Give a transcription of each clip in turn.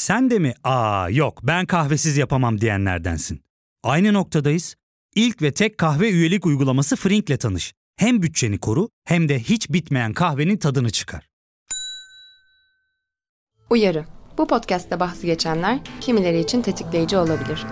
Sen de mi aa yok ben kahvesiz yapamam diyenlerdensin. Aynı noktadayız. İlk ve tek kahve üyelik uygulaması Frink'le tanış. Hem bütçeni koru hem de hiç bitmeyen kahvenin tadını çıkar. Uyarı. Bu podcast'te bahsi geçenler kimileri için tetikleyici olabilir.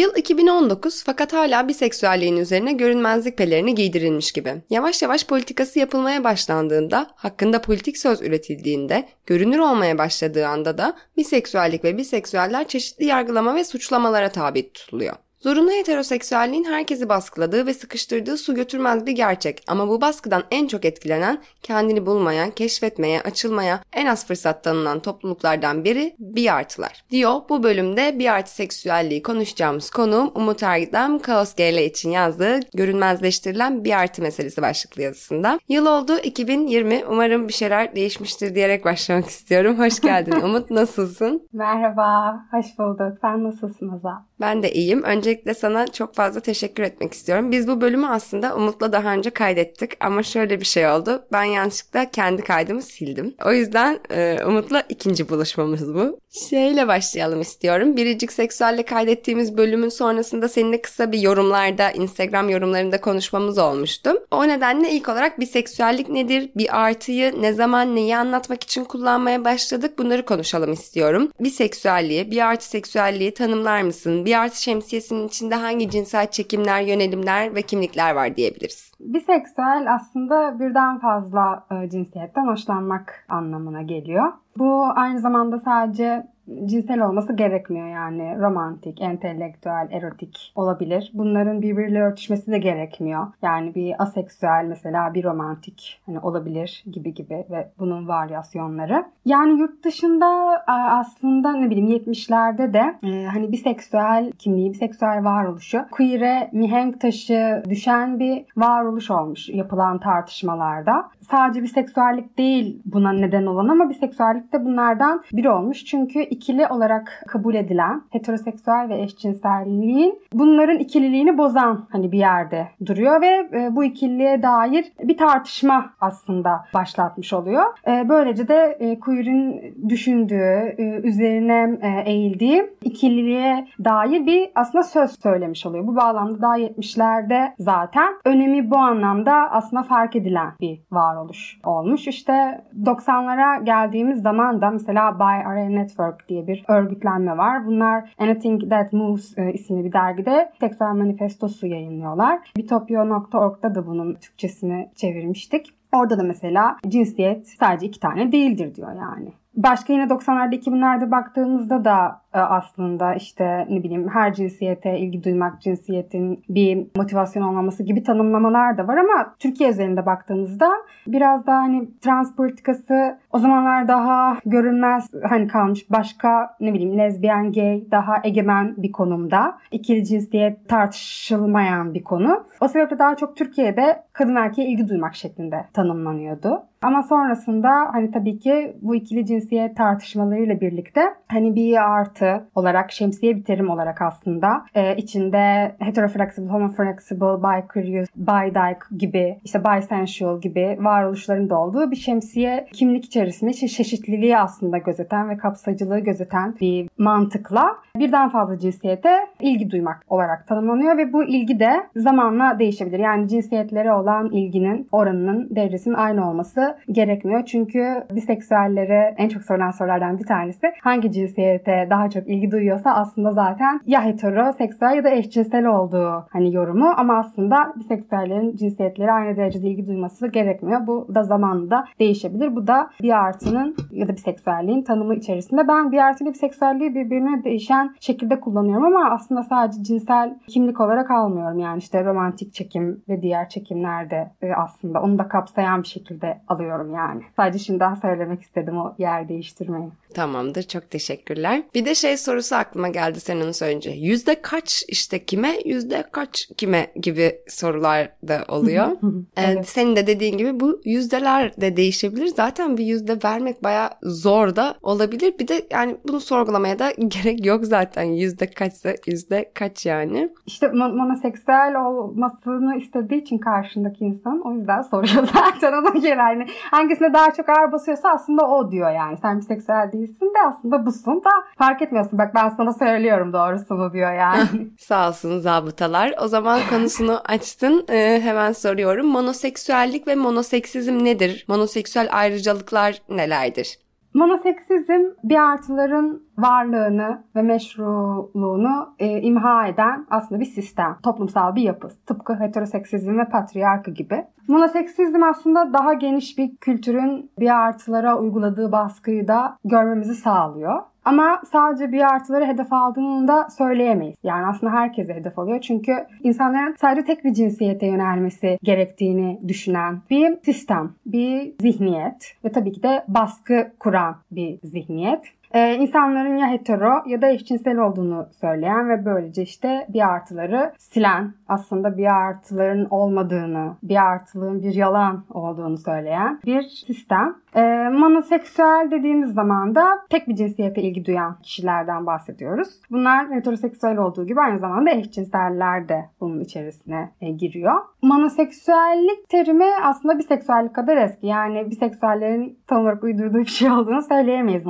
Yıl 2019 fakat hala biseksüelliğin üzerine görünmezlik pelerini giydirilmiş gibi. Yavaş yavaş politikası yapılmaya başlandığında, hakkında politik söz üretildiğinde, görünür olmaya başladığı anda da biseksüellik ve biseksüeller çeşitli yargılama ve suçlamalara tabi tutuluyor. Zorunlu heteroseksüelliğin herkesi baskıladığı ve sıkıştırdığı su götürmez bir gerçek ama bu baskıdan en çok etkilenen, kendini bulmaya, keşfetmeye, açılmaya en az fırsat tanınan topluluklardan biri bir artılar. Diyor bu bölümde bir artı seksüelliği konuşacağımız konuğum Umut Ergidem Kaos GL için yazdığı görünmezleştirilen bir artı meselesi başlıklı yazısında. Yıl oldu 2020 umarım bir şeyler değişmiştir diyerek başlamak istiyorum. Hoş geldin Umut nasılsın? Merhaba, hoş bulduk. Sen nasılsın Azal? Ben de iyiyim. Öncelikle sana çok fazla teşekkür etmek istiyorum. Biz bu bölümü aslında Umut'la daha önce kaydettik ama şöyle bir şey oldu. Ben yanlışlıkla kendi kaydımı sildim. O yüzden e, Umut'la ikinci buluşmamız bu. Şeyle başlayalım istiyorum. Biricik Seksüel'le kaydettiğimiz bölümün sonrasında seninle kısa bir yorumlarda, Instagram yorumlarında konuşmamız olmuştu. O nedenle ilk olarak bir seksüellik nedir, bir artıyı ne zaman neyi anlatmak için kullanmaya başladık bunları konuşalım istiyorum. Bir seksüelliği, bir artı seksüelliği tanımlar mısın? Artı şemsiyesinin içinde hangi cinsel çekimler, yönelimler ve kimlikler var diyebiliriz? Biseksüel aslında birden fazla e, cinsiyetten hoşlanmak anlamına geliyor. Bu aynı zamanda sadece cinsel olması gerekmiyor yani romantik, entelektüel, erotik olabilir. Bunların birbiriyle örtüşmesi de gerekmiyor. Yani bir aseksüel mesela bir romantik hani olabilir gibi gibi ve bunun varyasyonları. Yani yurt dışında aslında ne bileyim 70'lerde de e, hani biseksüel kimliği, biseksüel varoluşu queer'e mihenk taşı düşen bir varoluş olmuş yapılan tartışmalarda. Sadece biseksüellik değil buna neden olan ama biseksüellik de bunlardan biri olmuş. Çünkü ikili olarak kabul edilen heteroseksüel ve eşcinselliğin bunların ikililiğini bozan hani bir yerde duruyor ve e, bu ikililiğe dair bir tartışma aslında başlatmış oluyor. E, böylece de e, queer'in düşündüğü, üzerine eğildiği ikililiğe dair bir aslında söz söylemiş oluyor. Bu bağlamda daha 70'lerde zaten önemi bu anlamda aslında fark edilen bir varoluş olmuş. İşte 90'lara geldiğimiz zaman da mesela By Area Network diye bir örgütlenme var. Bunlar Anything That Moves e, isimli bir dergide seksüel manifestosu yayınlıyorlar. Bitopya.org'da da bunun Türkçesini çevirmiştik. Orada da mesela cinsiyet sadece iki tane değildir diyor yani. Başka yine 90'larda 2000'lerde baktığımızda da e, aslında işte ne bileyim her cinsiyete ilgi duymak, cinsiyetin bir motivasyon olmaması gibi tanımlamalar da var ama Türkiye üzerinde baktığımızda biraz daha hani trans politikası o zamanlar daha görünmez hani kalmış başka ne bileyim lezbiyen, gay daha egemen bir konumda. İkili cinsiyet tartışılmayan bir konu. O sebeple daha çok Türkiye'de kadın erkeğe ilgi duymak şeklinde tanımlanıyordu. Ama sonrasında hani tabii ki bu ikili cinsiyet tartışmalarıyla birlikte hani bir artı olarak şemsiye bir terim olarak aslında e, içinde heteroflexible, homoflexible, bicurious, bidyke gibi işte bisensual gibi varoluşların da olduğu bir şemsiye kimlik içerisinde çeşitliliği aslında gözeten ve kapsayıcılığı gözeten bir mantıkla birden fazla cinsiyete ilgi duymak olarak tanımlanıyor ve bu ilgi de zamanla değişebilir. Yani cinsiyetlere olan ilginin oranının derecesinin aynı olması gerekmiyor. Çünkü biseksüellere en çok sorulan sorulardan bir tanesi hangi cinsiyete daha çok ilgi duyuyorsa aslında zaten ya heteroseksüel ya da eşcinsel olduğu hani yorumu ama aslında biseksüellerin cinsiyetleri aynı derecede ilgi duyması gerekmiyor. Bu da zamanla değişebilir. Bu da bir artının ya da biseksüelliğin tanımı içerisinde. Ben bir artı biseksüelliği birbirine değişen şekilde kullanıyorum ama aslında sadece cinsel kimlik olarak almıyorum. Yani işte romantik çekim ve diğer çekimlerde e, aslında onu da kapsayan bir şekilde alıyorum yani. Sadece şimdi daha söylemek istedim o yer değiştirmeyi. Tamamdır çok teşekkürler. Bir de şey sorusu aklıma geldi sen onu söyleyince. Yüzde kaç işte kime yüzde kaç kime gibi sorular da oluyor. Ee, evet. senin de dediğin gibi bu yüzdeler de değişebilir. Zaten bir yüzde vermek baya zor da olabilir. Bir de yani bunu sorgulamaya da gerek yok zaten zaten yüzde kaçsa yüzde kaç yani. İşte monoseksüel olmasını istediği için karşındaki insan o yüzden soruyor zaten ona göre. Yani hangisine daha çok ağır basıyorsa aslında o diyor yani. Sen biseksüel değilsin de aslında busun da fark etmiyorsun. Bak ben sana söylüyorum doğrusunu diyor yani. Sağ olsun zabıtalar. O zaman konusunu açtın. Ee, hemen soruyorum. Monoseksüellik ve monoseksizm nedir? Monoseksüel ayrıcalıklar nelerdir? Monoseksizm bir artıların varlığını ve meşruluğunu e, imha eden aslında bir sistem, toplumsal bir yapı. Tıpkı heteroseksizm ve patriarkı gibi. Monoseksizm aslında daha geniş bir kültürün bir artılara uyguladığı baskıyı da görmemizi sağlıyor. Ama sadece bir artıları hedef aldığını da söyleyemeyiz. Yani aslında herkese hedef alıyor. Çünkü insanların sadece tek bir cinsiyete yönelmesi gerektiğini düşünen bir sistem, bir zihniyet ve tabii ki de baskı kuran bir zihniyet. Ee, insanların ya hetero ya da eşcinsel olduğunu söyleyen ve böylece işte bir artıları silen, aslında bir artıların olmadığını, bir artılığın bir yalan olduğunu söyleyen bir sistem. E, monoseksüel dediğimiz zaman da tek bir cinsiyete ilgi duyan kişilerden bahsediyoruz. Bunlar heteroseksüel olduğu gibi aynı zamanda eşcinseller de bunun içerisine e, giriyor. Monoseksüellik terimi aslında biseksüellik kadar eski. Yani biseksüellerin tam olarak uydurduğu bir şey olduğunu söyleyemeyiz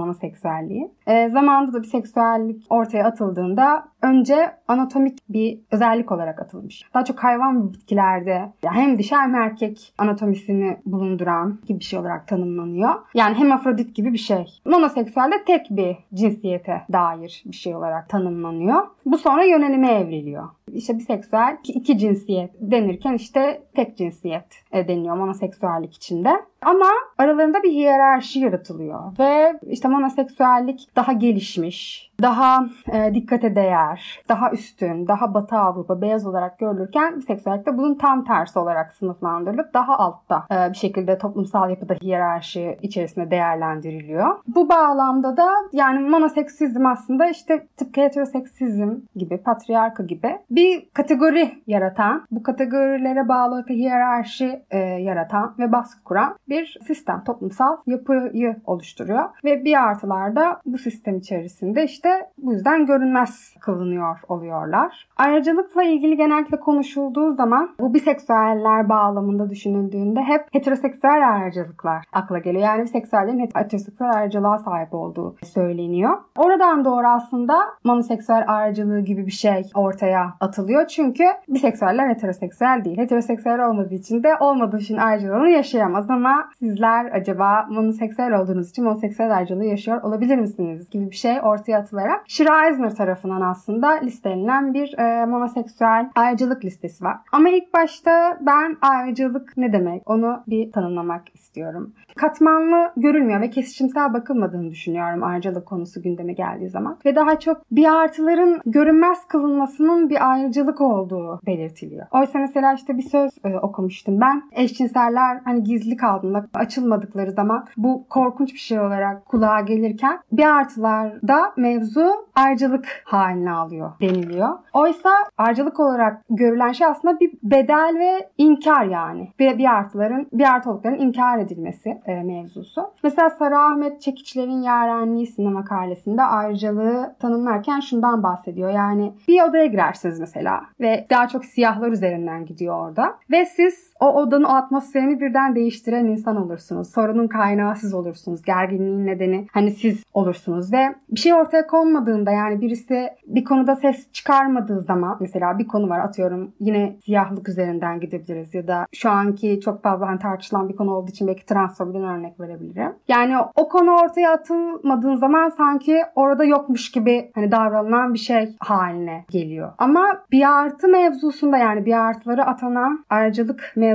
monoseksüelliği. E, zamanında da biseksüellik ortaya atıldığında önce anatomik bir özellik olarak atılmış. Daha çok hayvan bitkilerde hem dişi hem erkek anatomisini bulunduran gibi bir şey olarak tanımlanıyor. Yani hemafrodit gibi bir şey. Monoseksüelde tek bir cinsiyete dair bir şey olarak tanımlanıyor. Bu sonra yönelime evriliyor. İşte biseksüel iki cinsiyet denirken işte tek cinsiyet e, deniyor monoseksüellik içinde. Ama aralarında bir hiyerarşi yaratılıyor. Ve işte monoseksüellik daha gelişmiş, daha e, dikkate değer, daha üstün, daha Batı Avrupa beyaz olarak görülürken biseksüellik de bunun tam tersi olarak sınıflandırılıp daha altta e, bir şekilde toplumsal yapıda hiyerarşi içerisinde değerlendiriliyor. Bu bağlamda da yani monoseksizm aslında işte tıpkı heteroseksizm gibi, patriarka gibi bir kategori yaratan, bu kategorilere bağlı hiyerarşi e, yaratan ve baskı kuran bir sistem, toplumsal yapıyı oluşturuyor. Ve bir artılarda bu sistem içerisinde işte bu yüzden görünmez kılınıyor oluyorlar. Ayrıcalıkla ilgili genellikle konuşulduğu zaman bu biseksüeller bağlamında düşünüldüğünde hep heteroseksüel ayrıcalıklar akla geliyor. Yani biseksüellerin heteroseksüel ayrıcalığa sahip olduğu söyleniyor. Oradan doğru aslında monoseksüel ayrıcalığı gibi bir şey ortaya atılıyor. Çünkü biseksüeller heteroseksüel değil. Heteroseksüel olmadığı için de olmadığı için ayrıcalığını yaşayamaz ama sizler acaba monoseksüel olduğunuz için monoseksüel ayrıcalığı yaşıyor olabilir misiniz gibi bir şey ortaya atılarak Schreisner tarafından aslında listelenen bir e, monoseksüel ayrıcalık listesi var. Ama ilk başta ben ayrıcalık ne demek onu bir tanımlamak istiyorum. Katmanlı görülmüyor ve kesişimsel bakılmadığını düşünüyorum ayrıcalık konusu gündeme geldiği zaman. Ve daha çok bir artıların görünmez kılınmasının bir ayrıcalık olduğu belirtiliyor. Oysa mesela işte bir söz e, okumuştum ben. Eşcinseller hani gizli kaldığında açılmadıkları zaman bu korkunç bir şey olarak kulağa gelirken bir artılarda mevzu ayrıcalık haline alıyor deniliyor. Oysa ayrıcalık olarak görülen şey aslında bir bedel ve inkar yani. Bir, bir artıların, bir artı olduklarının inkar edilmesi e, mevzusu. Mesela Sarı Ahmet Çekiçler'in Yarenliği sinema makalesinde ayrıcalığı tanımlarken şundan bahsediyor. Yani bir odaya girersiniz mesela ve daha çok siyahlar üzerinden gidiyor orada. Ve siz o odanın atmosferini birden değiştiren insan olursunuz. Sorunun kaynağı siz olursunuz. Gerginliğin nedeni hani siz olursunuz ve bir şey ortaya konmadığında yani birisi bir konuda ses çıkarmadığı zaman mesela bir konu var atıyorum yine siyahlık üzerinden gidebiliriz ya da şu anki çok fazla hani tartışılan bir konu olduğu için belki transfobiden örnek verebilirim. Yani o konu ortaya atılmadığın zaman sanki orada yokmuş gibi hani davranılan bir şey haline geliyor. Ama bir artı mevzusunda yani bir artıları atanan ayrıcalık mevzusunda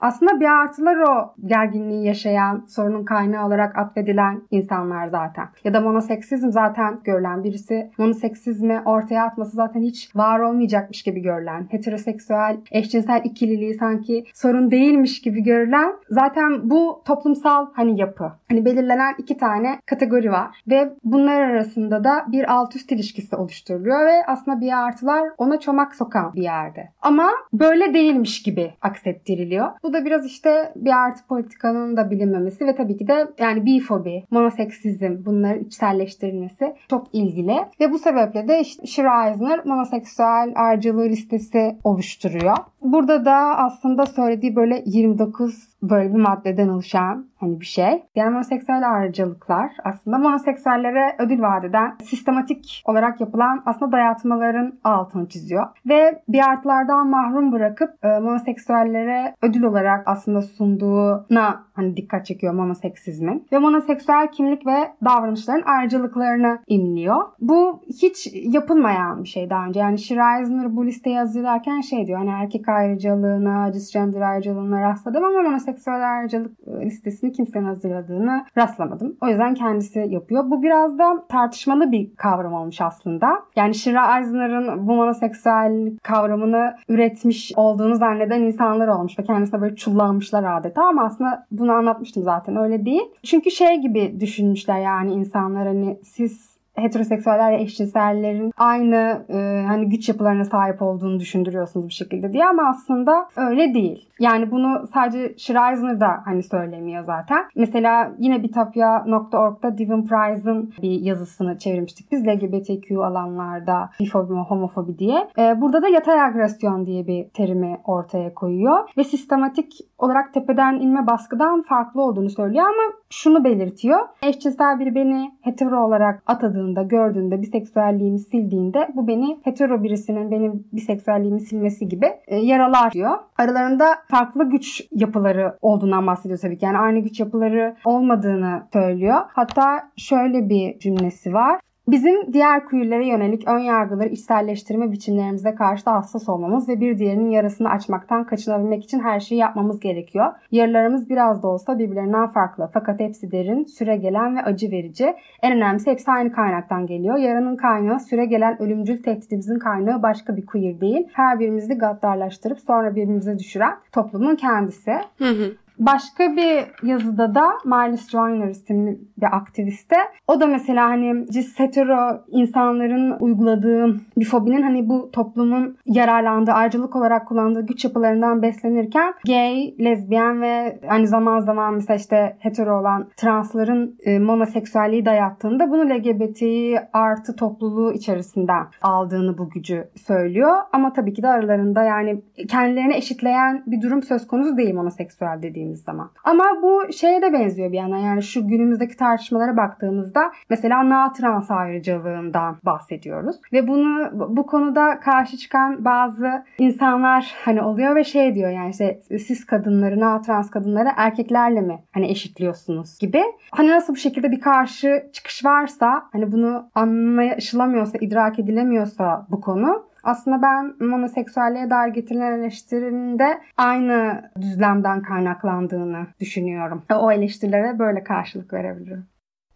aslında bir artılar o gerginliği yaşayan, sorunun kaynağı olarak atfedilen insanlar zaten. Ya da monoseksizm zaten görülen birisi monoseksizmi ortaya atması zaten hiç var olmayacakmış gibi görülen, heteroseksüel, eşcinsel ikililiği sanki sorun değilmiş gibi görülen zaten bu toplumsal hani yapı. Hani belirlenen iki tane kategori var ve bunlar arasında da bir alt üst ilişkisi oluşturuluyor ve aslında bir artılar ona çomak sokan bir yerde. Ama böyle değilmiş gibi akset hissettiriliyor. Bu da biraz işte bir artı politikanın da bilinmemesi ve tabii ki de yani bifobi, monoseksizm bunların içselleştirilmesi çok ilgili. Ve bu sebeple de işte Shira Eisner monoseksüel ayrıcalığı listesi oluşturuyor. Burada da aslında söylediği böyle 29 böyle bir maddeden oluşan hani bir şey. Yani monoseksüel ayrıcalıklar aslında monoseksüellere ödül vaat eden sistematik olarak yapılan aslında dayatmaların altını çiziyor. Ve bir artlardan mahrum bırakıp e, monoseksüellere ödül olarak aslında sunduğuna hani dikkat çekiyor monoseksizmin. Ve monoseksüel kimlik ve davranışların ayrıcalıklarını imliyor. Bu hiç yapılmayan bir şey daha önce. Yani Schreisner bu listeyi hazırlarken şey diyor hani erkek ayrıcalığına, cisgender ayrıcalığına rastladım ama monoseksüel ayrıcalık e, listesini kimsenin hazırladığını rastlamadım. O yüzden kendisi yapıyor. Bu biraz da tartışmalı bir kavram olmuş aslında. Yani Shira Eisner'ın bu monoseksüel kavramını üretmiş olduğunu zanneden insanlar olmuş ve kendisine böyle çullanmışlar adeta ama aslında bunu anlatmıştım zaten öyle değil. Çünkü şey gibi düşünmüşler yani insanlar hani siz heteroseksüeller ve eşcinsellerin aynı e, hani güç yapılarına sahip olduğunu düşündürüyorsunuz bir şekilde diye ama aslında öyle değil. Yani bunu sadece Schreisner da hani söylemiyor zaten. Mesela yine bitapya.org'da Devin Price'ın bir yazısını çevirmiştik biz LGBTQ alanlarda bifobi homofobi diye. E, burada da yatay agresyon diye bir terimi ortaya koyuyor ve sistematik olarak tepeden inme baskıdan farklı olduğunu söylüyor ama şunu belirtiyor. Eşcinsel biri beni hetero olarak atadığında, gördüğünde, biseksüelliğimi sildiğinde bu beni hetero birisinin benim biseksüelliğimi silmesi gibi e, yaralar diyor. Aralarında farklı güç yapıları olduğundan bahsediyor tabii ki. Yani aynı güç yapıları olmadığını söylüyor. Hatta şöyle bir cümlesi var. Bizim diğer queerlere yönelik ön yargıları içselleştirme biçimlerimize karşı da hassas olmamız ve bir diğerinin yarasını açmaktan kaçınabilmek için her şeyi yapmamız gerekiyor. Yaralarımız biraz da olsa birbirlerinden farklı fakat hepsi derin, süre gelen ve acı verici. En önemlisi hepsi aynı kaynaktan geliyor. Yaranın kaynağı süre gelen ölümcül tehditimizin kaynağı başka bir queer değil. Her birimizi gaddarlaştırıp sonra birbirimize düşüren toplumun kendisi. Hı hı. Başka bir yazıda da Miles Joyner isimli bir aktiviste. O da mesela hani cis hetero insanların uyguladığı bir fobinin hani bu toplumun yararlandığı, ayrıcalık olarak kullandığı güç yapılarından beslenirken gay, lezbiyen ve hani zaman zaman mesela işte hetero olan transların e, monoseksüelliği dayattığında bunu LGBT artı topluluğu içerisinden aldığını bu gücü söylüyor. Ama tabii ki de aralarında yani kendilerini eşitleyen bir durum söz konusu değil monoseksüel dediğim dediğimiz zaman. Ama bu şeye de benziyor bir yana yani şu günümüzdeki tartışmalara baktığımızda mesela na trans ayrıcalığından bahsediyoruz. Ve bunu bu konuda karşı çıkan bazı insanlar hani oluyor ve şey diyor yani işte siz kadınları na trans kadınları erkeklerle mi hani eşitliyorsunuz gibi. Hani nasıl bu şekilde bir karşı çıkış varsa hani bunu anlaşılamıyorsa idrak edilemiyorsa bu konu aslında ben monoseksüelliğe dair getirilen eleştirinin de aynı düzlemden kaynaklandığını düşünüyorum. O eleştirilere böyle karşılık verebilirim.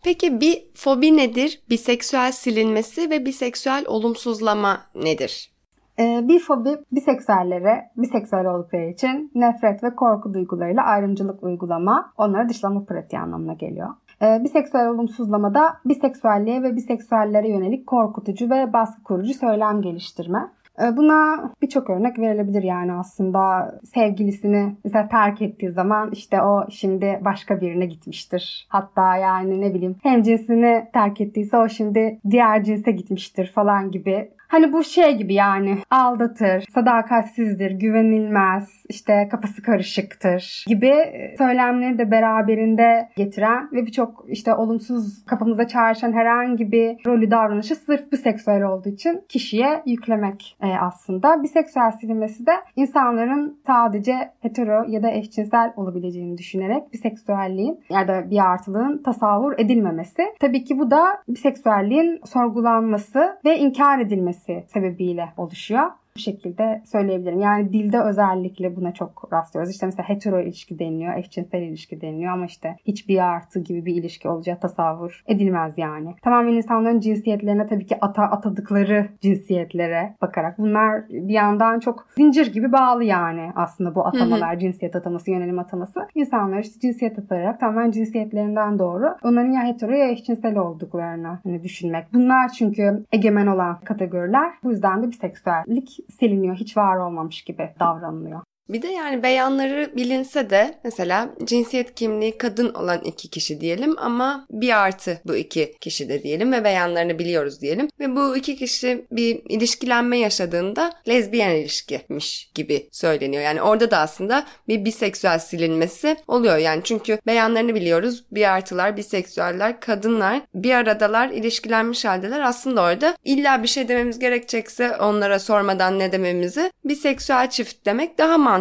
Peki bir fobi nedir? Biseksüel silinmesi ve biseksüel olumsuzlama nedir? Ee, bir fobi biseksüellere, biseksüel oldukları için nefret ve korku duygularıyla ayrımcılık uygulama, onları dışlama pratiği anlamına geliyor. Ee, biseksüel olumsuzlamada biseksüelliğe ve biseksüellere yönelik korkutucu ve baskı kurucu söylem geliştirme. Ee, buna birçok örnek verilebilir yani aslında sevgilisini mesela terk ettiği zaman işte o şimdi başka birine gitmiştir. Hatta yani ne bileyim hem cinsini terk ettiyse o şimdi diğer cinse gitmiştir falan gibi Hani bu şey gibi yani aldatır, sadakatsizdir, güvenilmez, işte kafası karışıktır gibi söylemleri de beraberinde getiren ve birçok işte olumsuz kafamıza çağrışan herhangi bir rolü davranışı sırf biseksüel olduğu için kişiye yüklemek e, aslında. Biseksüel silinmesi de insanların sadece hetero ya da eşcinsel olabileceğini düşünerek biseksüelliğin ya da bir artılığın tasavvur edilmemesi. Tabii ki bu da biseksüelliğin sorgulanması ve inkar edilmesi etmesi sebebiyle oluşuyor bu şekilde söyleyebilirim. Yani dilde özellikle buna çok rastlıyoruz. İşte mesela hetero ilişki deniliyor, eşcinsel ilişki deniliyor ama işte hiçbir artı gibi bir ilişki olacağı tasavvur edilmez yani. Tamamen insanların cinsiyetlerine tabii ki ata atadıkları cinsiyetlere bakarak bunlar bir yandan çok zincir gibi bağlı yani aslında bu atamalar, cinsiyet ataması, yönelim ataması. İnsanlar işte cinsiyet atarak tamamen cinsiyetlerinden doğru onların ya hetero ya eşcinsel olduklarını hani düşünmek. Bunlar çünkü egemen olan kategoriler. Bu yüzden de biseksüellik siliniyor. Hiç var olmamış gibi davranılıyor. Bir de yani beyanları bilinse de mesela cinsiyet kimliği kadın olan iki kişi diyelim ama bir artı bu iki kişi de diyelim ve beyanlarını biliyoruz diyelim. Ve bu iki kişi bir ilişkilenme yaşadığında lezbiyen ilişkimiş gibi söyleniyor. Yani orada da aslında bir biseksüel silinmesi oluyor. Yani çünkü beyanlarını biliyoruz. Bir artılar, biseksüeller, kadınlar bir aradalar, ilişkilenmiş haldeler. Aslında orada illa bir şey dememiz gerekecekse onlara sormadan ne dememizi biseksüel çift demek daha mantıklı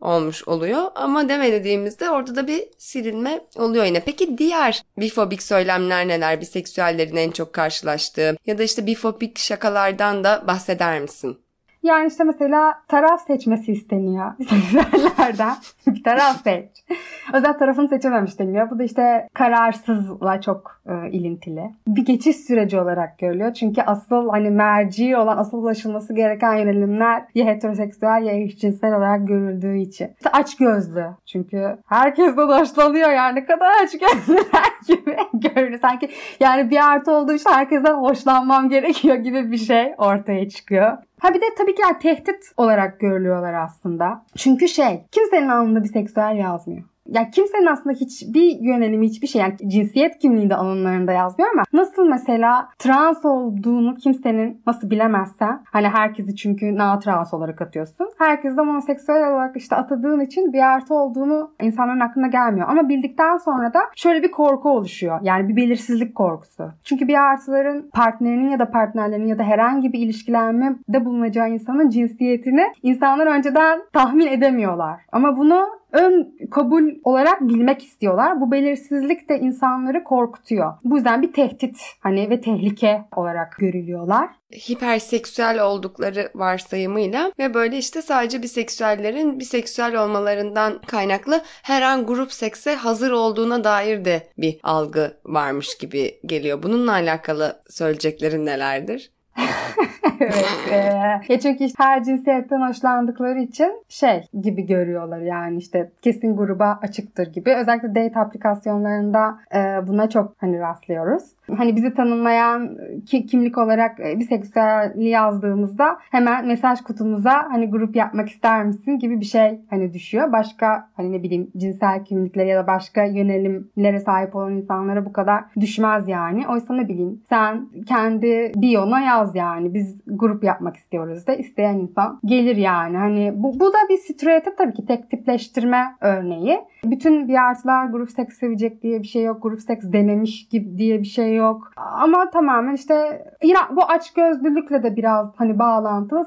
olmuş oluyor. Ama deme dediğimizde orada da bir silinme oluyor yine. Peki diğer bifobik söylemler neler? Biseksüellerin en çok karşılaştığı ya da işte bifobik şakalardan da bahseder misin? Yani işte mesela taraf seçmesi isteniyor bir taraf seç. Özel tarafını seçememiş deniyor. Bu da işte kararsızla çok e, ilintili. Bir geçiş süreci olarak görülüyor. Çünkü asıl hani merci olan, asıl ulaşılması gereken yönelimler ya heteroseksüel ya eşcinsel olarak görüldüğü için. İşte aç gözlü. Çünkü herkes de hoşlanıyor yani. Ne kadar aç gözlüler gibi görünüyor. Sanki yani bir artı olduğu için herkesten hoşlanmam gerekiyor gibi bir şey ortaya çıkıyor. Ha bir de tabii ki yani tehdit olarak görülüyorlar aslında. Çünkü şey kimsenin alnında bir seksüel yazmıyor yani kimsenin aslında hiçbir yönelimi hiçbir şey yani cinsiyet kimliği de alanlarında yazmıyor ama nasıl mesela trans olduğunu kimsenin nasıl bilemezsen hani herkesi çünkü na trans olarak atıyorsun. Herkes de monoseksüel olarak işte atadığın için bir artı olduğunu insanların aklına gelmiyor. Ama bildikten sonra da şöyle bir korku oluşuyor. Yani bir belirsizlik korkusu. Çünkü bir artıların partnerinin ya da partnerlerinin ya da herhangi bir ilişkilenmede bulunacağı insanın cinsiyetini insanlar önceden tahmin edemiyorlar. Ama bunu ön kabul olarak bilmek istiyorlar. Bu belirsizlik de insanları korkutuyor. Bu yüzden bir tehdit hani ve tehlike olarak görülüyorlar hiperseksüel oldukları varsayımıyla ve böyle işte sadece biseksüellerin biseksüel olmalarından kaynaklı her an grup sekse hazır olduğuna dair de bir algı varmış gibi geliyor. Bununla alakalı söyleyeceklerin nelerdir? evet. E, çünkü işte her cinsiyetten hoşlandıkları için şey gibi görüyorlar yani işte kesin gruba açıktır gibi. Özellikle date aplikasyonlarında e, buna çok hani rastlıyoruz. Hani bizi tanımlayan ki, kimlik olarak e, biseksüelli yazdığımızda hemen mesaj kutumuza hani grup yapmak ister misin gibi bir şey hani düşüyor. Başka hani ne bileyim cinsel kimlikleri ya da başka yönelimlere sahip olan insanlara bu kadar düşmez yani. Oysa ne bileyim sen kendi biyona yaz yani. Biz grup yapmak istiyoruz da isteyen insan gelir yani. Hani bu, bu da bir stereotip tabii ki tek tipleştirme örneği. Bütün bir artılar grup seks sevecek diye bir şey yok. Grup seks denemiş gibi diye bir şey yok. Ama tamamen işte yine bu açgözlülükle de biraz hani bağlantılı.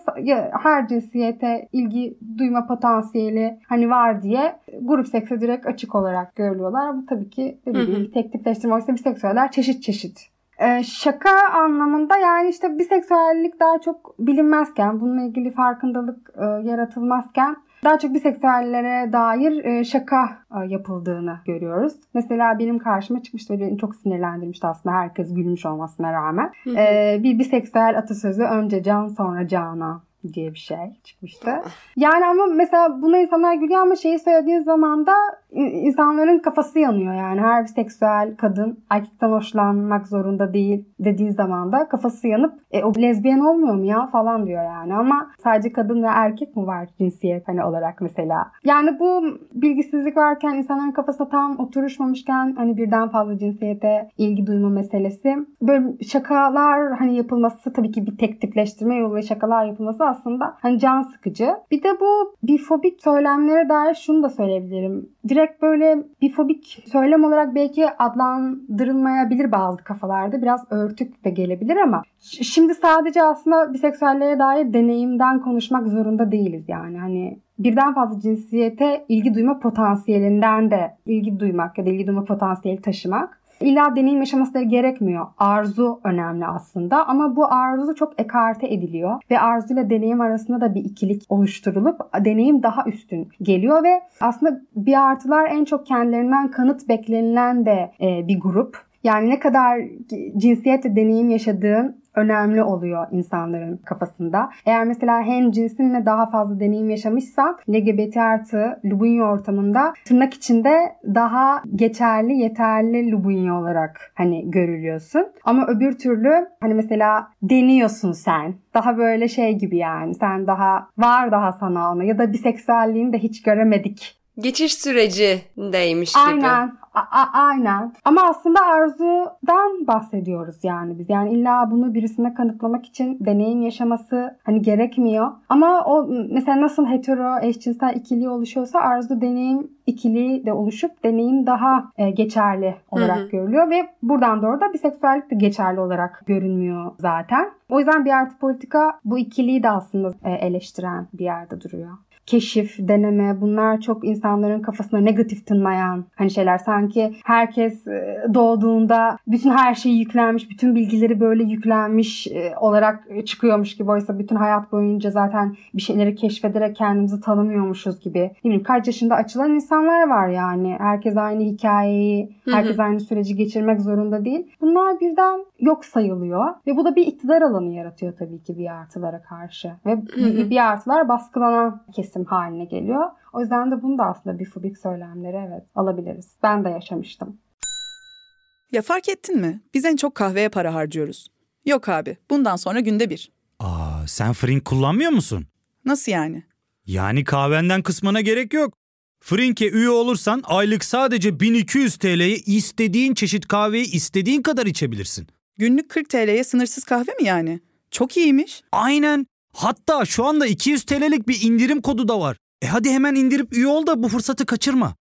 Her cinsiyete ilgi duyma potansiyeli hani var diye grup sekse direkt açık olarak görülüyorlar. Bu tabii ki dediğim gibi tek tipleştirme. Oysa biseksüeller çeşit çeşit ee, şaka anlamında yani işte biseksüellik daha çok bilinmezken, bununla ilgili farkındalık e, yaratılmazken daha çok biseksüellere dair e, şaka e, yapıldığını görüyoruz. Mesela benim karşıma çıkmıştı ve beni çok sinirlendirmişti aslında herkes gülmüş olmasına rağmen. Hı hı. E, bir biseksüel atasözü önce can sonra cana diye bir şey çıkmıştı. Yani ama mesela buna insanlar gülüyor ama şeyi söylediğin zaman da insanların kafası yanıyor yani. Her bir seksüel kadın erkekten hoşlanmak zorunda değil dediği zaman da kafası yanıp e, o lezbiyen olmuyor mu ya falan diyor yani. Ama sadece kadın ve erkek mi var cinsiyet hani olarak mesela. Yani bu bilgisizlik varken insanların kafasına tam oturuşmamışken hani birden fazla cinsiyete ilgi duyma meselesi. Böyle şakalar hani yapılması tabii ki bir tek tipleştirme yolu şakalar yapılması aslında hani can sıkıcı. Bir de bu bifobik söylemlere dair şunu da söyleyebilirim. Direkt böyle bifobik söylem olarak belki adlandırılmayabilir bazı kafalarda. Biraz örtük de gelebilir ama şimdi sadece aslında biseksüellere dair deneyimden konuşmak zorunda değiliz yani. Hani birden fazla cinsiyete ilgi duyma potansiyelinden de ilgi duymak ya da ilgi duyma potansiyeli taşımak İlla deneyim yaşaması gerekmiyor. Arzu önemli aslında ama bu arzu çok ekarte ediliyor ve arzu ile deneyim arasında da bir ikilik oluşturulup deneyim daha üstün geliyor ve aslında bir artılar en çok kendilerinden kanıt beklenilen de e, bir grup. Yani ne kadar cinsiyetle deneyim yaşadığın önemli oluyor insanların kafasında. Eğer mesela hem cinsinle daha fazla deneyim yaşamışsan LGBT artı Lubunyi ortamında tırnak içinde daha geçerli, yeterli Lubunyi olarak hani görülüyorsun. Ama öbür türlü hani mesela deniyorsun sen. Daha böyle şey gibi yani. Sen daha var daha sana ona ya da biseksüelliğini de hiç göremedik geçiş sürecindeymiş gibi. Aynen. A- aynen. Ama aslında arzudan bahsediyoruz yani biz. Yani illa bunu birisine kanıtlamak için deneyim yaşaması hani gerekmiyor. Ama o mesela nasıl hetero eşcinsel ikili oluşuyorsa arzu deneyim ikili de oluşup deneyim daha e, geçerli olarak hı hı. görülüyor ve buradan doğru da biseksüellik de geçerli olarak görünmüyor zaten. O yüzden bir artı politika bu ikiliyi de aslında e, eleştiren bir yerde duruyor keşif, deneme bunlar çok insanların kafasına negatif tınlayan hani şeyler. Sanki herkes e, doğduğunda bütün her şeyi yüklenmiş, bütün bilgileri böyle yüklenmiş e, olarak çıkıyormuş gibi. Oysa bütün hayat boyunca zaten bir şeyleri keşfederek kendimizi tanımıyormuşuz gibi. Ne bileyim kaç yaşında açılan insanlar var yani. Herkes aynı hikayeyi, herkes aynı süreci geçirmek zorunda değil. Bunlar birden yok sayılıyor ve bu da bir iktidar alanı yaratıyor tabii ki bir artılara karşı. Ve bir artılar baskılanan kesim isim haline geliyor. O yüzden de bunu da aslında bifobik söylemleri evet alabiliriz. Ben de yaşamıştım. Ya fark ettin mi? Biz en çok kahveye para harcıyoruz. Yok abi bundan sonra günde bir. Aa sen Frink kullanmıyor musun? Nasıl yani? Yani kahvenden kısmına gerek yok. Frink'e üye olursan aylık sadece 1200 TL'ye istediğin çeşit kahveyi istediğin kadar içebilirsin. Günlük 40 TL'ye sınırsız kahve mi yani? Çok iyiymiş. Aynen. Hatta şu anda 200 TL'lik bir indirim kodu da var. E hadi hemen indirip üye ol da bu fırsatı kaçırma.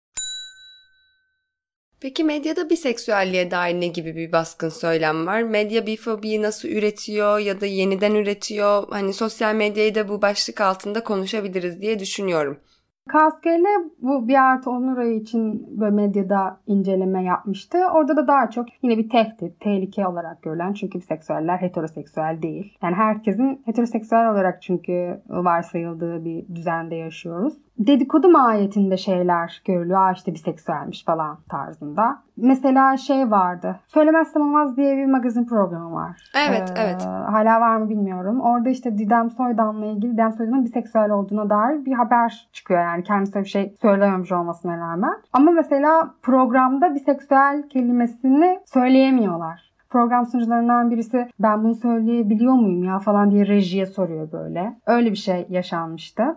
Peki medyada biseksüelliğe dair ne gibi bir baskın söylem var? Medya bifobiyi nasıl üretiyor ya da yeniden üretiyor? Hani sosyal medyayı da bu başlık altında konuşabiliriz diye düşünüyorum. Kaskele bu bir artı onur ayı için böyle medyada inceleme yapmıştı. Orada da daha çok yine bir tehdit, tehlike olarak görülen çünkü seksüeller heteroseksüel değil. Yani herkesin heteroseksüel olarak çünkü varsayıldığı bir düzende yaşıyoruz dedikodu mahiyetinde şeyler görülüyor. Aa işte biseksüelmiş falan tarzında. Mesela şey vardı. Söylemezsem Olmaz diye bir magazin programı var. Evet, ee, evet. Hala var mı bilmiyorum. Orada işte Didem Soydan'la ilgili Didem Soydan'ın biseksüel olduğuna dair bir haber çıkıyor. Yani kendisi bir şey söylememiş olmasına rağmen. Ama mesela programda biseksüel kelimesini söyleyemiyorlar program sunucularından birisi ben bunu söyleyebiliyor muyum ya falan diye rejiye soruyor böyle. Öyle bir şey yaşanmıştı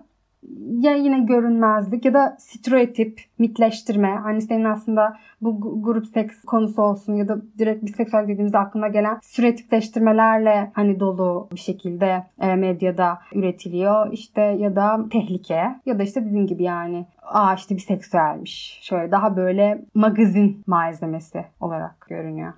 ya yine görünmezlik ya da stereotip, mitleştirme. Hani senin aslında bu grup seks konusu olsun ya da direkt biseksüel dediğimizde aklına gelen stereotipleştirmelerle hani dolu bir şekilde e, medyada üretiliyor. İşte ya da tehlike ya da işte dediğim gibi yani aa işte biseksüelmiş. Şöyle daha böyle magazin malzemesi olarak görünüyor.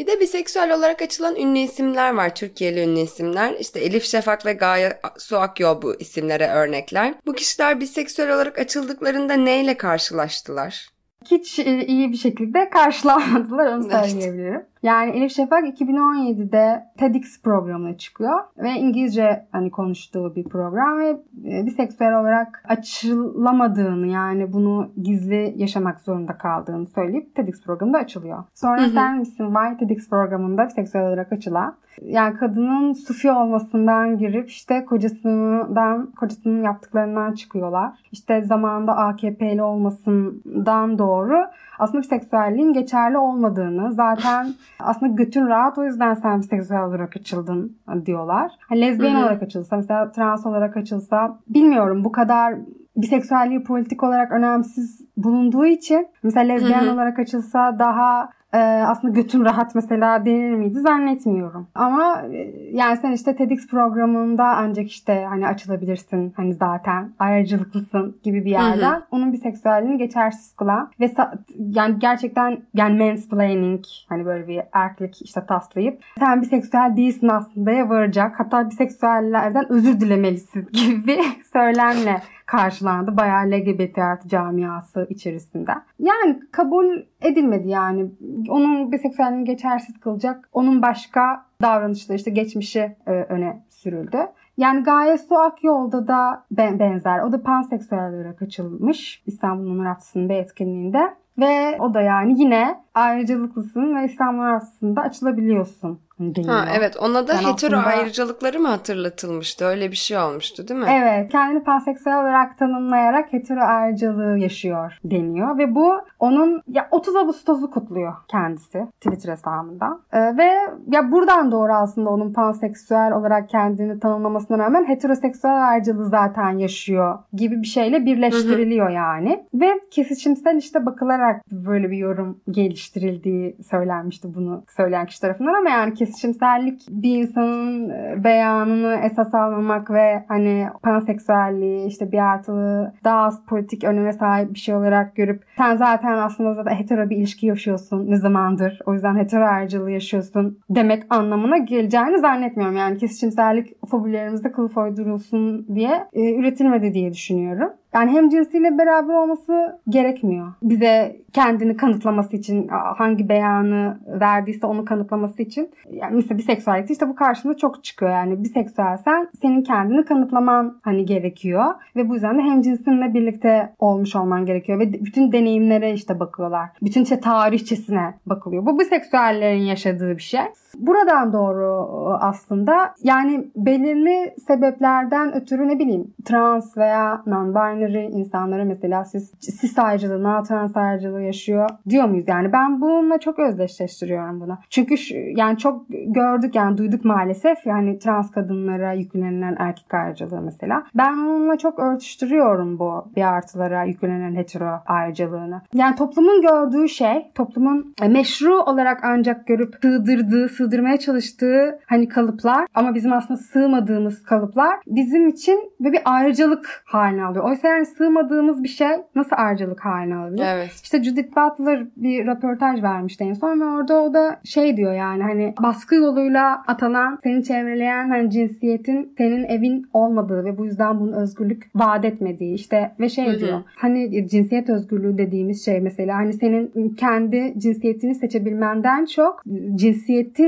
Bir de biseksüel olarak açılan ünlü isimler var. Türkiye'li ünlü isimler. İşte Elif Şafak ve Gaye Su Akyol bu isimlere örnekler. Bu kişiler biseksüel olarak açıldıklarında neyle karşılaştılar? Hiç e, iyi bir şekilde karşılanmadılar onu söyleyebilirim. Yani Elif Şafak 2017'de TEDx programına çıkıyor ve İngilizce hani konuştuğu bir program ve e, bir seksüel olarak açılamadığını yani bunu gizli yaşamak zorunda kaldığını söyleyip TEDx programında açılıyor. Sonra hı hı. Sen misin Why TEDx programında bir seksüel olarak açılan yani kadının sufi olmasından girip işte kocasından kocasının yaptıklarından çıkıyorlar. İşte zamanında AKP'li olmasından doğru aslında seksüelliğin geçerli olmadığını zaten aslında götün rahat o yüzden sen seksüel olarak açıldın diyorlar. Hani lezbiyen Hı-hı. olarak açılsa mesela trans olarak açılsa bilmiyorum bu kadar biseksüelliği politik olarak önemsiz bulunduğu için mesela lezbiyen Hı-hı. olarak açılsa daha e, aslında götüm rahat mesela denir miydi zannetmiyorum. Ama e, yani sen işte TEDx programında ancak işte hani açılabilirsin hani zaten ayrıcalıklısın gibi bir yerden hı hı. onun biseksüelliğini geçersiz kılan ve yani gerçekten yani mansplaining hani böyle bir erkek işte taslayıp sen biseksüel değilsin aslında ya varacak hatta biseksüellerden özür dilemelisin gibi bir söylemle karşılandı. Bayağı LGBT artı camiası içerisinde. Yani kabul edilmedi yani. Onun biseksüelliğini geçersiz kılacak. Onun başka davranışları işte geçmişi e, öne sürüldü. Yani Gaye Su Akyol'da da benzer. O da panseksüel olarak açılmış İstanbul Onur Haftası'nın bir etkinliğinde. Ve o da yani yine ayrıcalıklısın ve İslamlar arasında açılabiliyorsun deniyor. Ha, evet ona da yani hetero aslında... ayrıcalıkları mı hatırlatılmıştı? Öyle bir şey olmuştu değil mi? Evet kendini panseksüel olarak tanımlayarak hetero ayrıcalığı yaşıyor deniyor ve bu onun ya 30 Ağustos'u kutluyor kendisi Twitter hesabında. Ee, ve ya buradan doğru aslında onun panseksüel olarak kendini tanımlamasına rağmen heteroseksüel ayrıcalığı zaten yaşıyor gibi bir şeyle birleştiriliyor hı hı. yani. Ve kesişimsel işte bakılarak böyle bir yorum geliştirildiği söylenmişti bunu söyleyen kişi tarafından ama yani kes kesişimsellik bir insanın e, beyanını esas almamak ve hani panseksüelliği işte bir artılı daha az politik öneme sahip bir şey olarak görüp sen zaten aslında zaten hetero bir ilişki yaşıyorsun ne zamandır o yüzden hetero ayrıcalığı yaşıyorsun demek anlamına geleceğini zannetmiyorum. Yani kesişimsellik fobilerimizde kılıf uydurulsun diye e, üretilmedi diye düşünüyorum. Yani hem cinsiyle beraber olması gerekmiyor. Bize kendini kanıtlaması için hangi beyanı verdiyse onu kanıtlaması için. Yani mesela biseksüellikte işte bu karşımıza çok çıkıyor. Yani biseksüelsen senin kendini kanıtlaman hani gerekiyor. Ve bu yüzden de hem cinsinle birlikte olmuş olman gerekiyor. Ve bütün deneyimlere işte bakıyorlar. Bütün işte tarihçesine bakılıyor. Bu biseksüellerin yaşadığı bir şey. Buradan doğru aslında yani belirli sebeplerden ötürü ne bileyim trans veya non-binary insanlara mesela siz cis ayrıcalığı, non-trans ayrıcalığı yaşıyor diyor muyuz? Yani ben bununla çok özdeşleştiriyorum bunu. Çünkü şu, yani çok gördük yani duyduk maalesef yani trans kadınlara yüklenilen erkek ayrıcalığı mesela. Ben onunla çok örtüştürüyorum bu bir artılara yüklenen hetero ayrıcalığını. Yani toplumun gördüğü şey, toplumun meşru olarak ancak görüp sığdırdığı, sığdırmaya çalıştığı hani kalıplar ama bizim aslında sığmadığımız kalıplar bizim için böyle bir ayrıcalık haline alıyor. Oysa yani sığmadığımız bir şey nasıl ayrıcalık haline alabilir? Evet. İşte Judith Butler bir röportaj vermişti en son ve orada o da şey diyor yani hani baskı yoluyla atanan, seni çevreleyen hani cinsiyetin senin evin olmadığı ve bu yüzden bunun özgürlük vaat etmediği işte ve şey Hı-hı. diyor hani cinsiyet özgürlüğü dediğimiz şey mesela hani senin kendi cinsiyetini seçebilmenden çok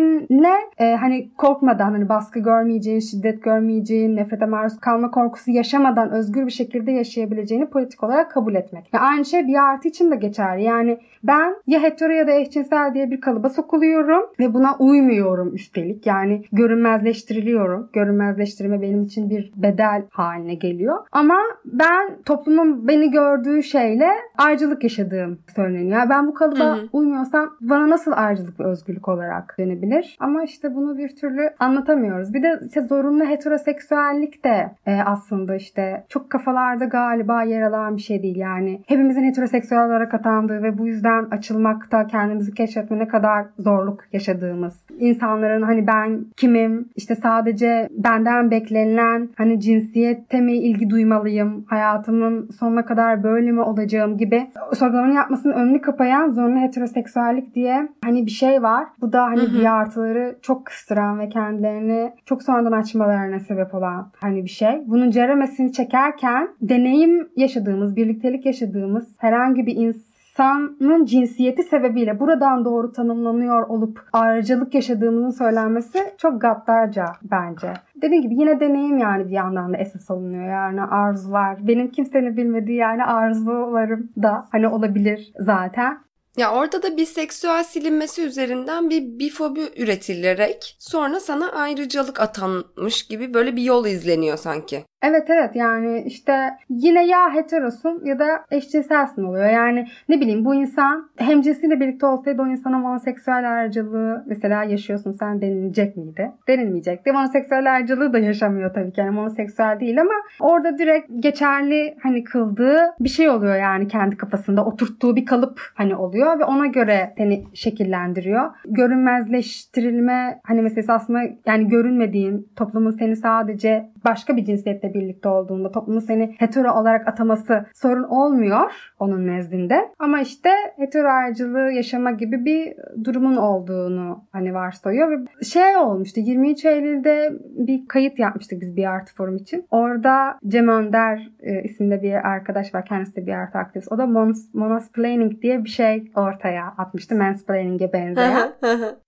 cinsiyetinle e, hani korkmadan hani baskı görmeyeceğin, şiddet görmeyeceğin, nefrete maruz kalma korkusu yaşamadan özgür bir şekilde yaşayabileceğini politik olarak kabul etmek. Ve aynı şey bir artı için de geçerli. Yani ben ya hetero ya da eşcinsel diye bir kalıba sokuluyorum ve buna uymuyorum üstelik. Yani görünmezleştiriliyorum. Görünmezleştirme benim için bir bedel haline geliyor. Ama ben toplumun beni gördüğü şeyle ayrıcalık yaşadığım söyleniyor. Yani ben bu kalıba Hı-hı. uymuyorsam bana nasıl ayrıcalık ve özgürlük olarak dönebilir? Ama işte bunu bir türlü anlatamıyoruz. Bir de işte zorunlu heteroseksüellik de e, aslında işte çok kafalarda galiba yer alan bir şey değil. Yani hepimizin heteroseksüel olarak atandığı ve bu yüzden açılmakta kendimizi keşfetme ne kadar zorluk yaşadığımız. insanların hani ben kimim işte sadece benden beklenilen hani cinsiyette mi ilgi duymalıyım hayatımın sonuna kadar böyle mi olacağım gibi sorgulamanın yapmasının önünü kapayan zorunlu heteroseksüellik diye hani bir şey var. Bu da hani bir artıları çok kıstıran ve kendilerini çok sonradan açmalarına sebep olan hani bir şey. Bunun ceremesini çekerken deneyim yaşadığımız, birliktelik yaşadığımız herhangi bir insan insanın cinsiyeti sebebiyle buradan doğru tanımlanıyor olup ayrıcalık yaşadığımızın söylenmesi çok gaddarca bence. Dediğim gibi yine deneyim yani bir yandan da esas alınıyor yani arzular. Benim kimsenin bilmediği yani arzularım da hani olabilir zaten. Ya orada da biseksüel silinmesi üzerinden bir bifobi üretilerek sonra sana ayrıcalık atanmış gibi böyle bir yol izleniyor sanki. Evet evet yani işte yine ya heterosun ya da eşcinselsin oluyor. Yani ne bileyim bu insan hem cinsiyle birlikte olsaydı o insana monoseksüel ayrıcalığı mesela yaşıyorsun sen denilecek miydi? Denilmeyecekti. Monoseksüel ayrıcalığı da yaşamıyor tabii ki. Yani monoseksüel değil ama orada direkt geçerli hani kıldığı bir şey oluyor yani kendi kafasında oturttuğu bir kalıp hani oluyor ve ona göre seni şekillendiriyor. Görünmezleştirilme hani meselesi aslında yani görünmediğin toplumun seni sadece başka bir cinsiyette birlikte olduğunda toplumun seni hetero olarak ataması sorun olmuyor onun nezdinde. Ama işte hetero ayrıcılığı yaşama gibi bir durumun olduğunu hani varsayıyor ve şey olmuştu 23 Eylül'de bir kayıt yapmıştık biz bir artı forum için. Orada Cem Önder e, isimli bir arkadaş var. Kendisi de bir artı aktivist. O da monosplaining diye bir şey ortaya atmıştı. Mansplaining'e benzeyen.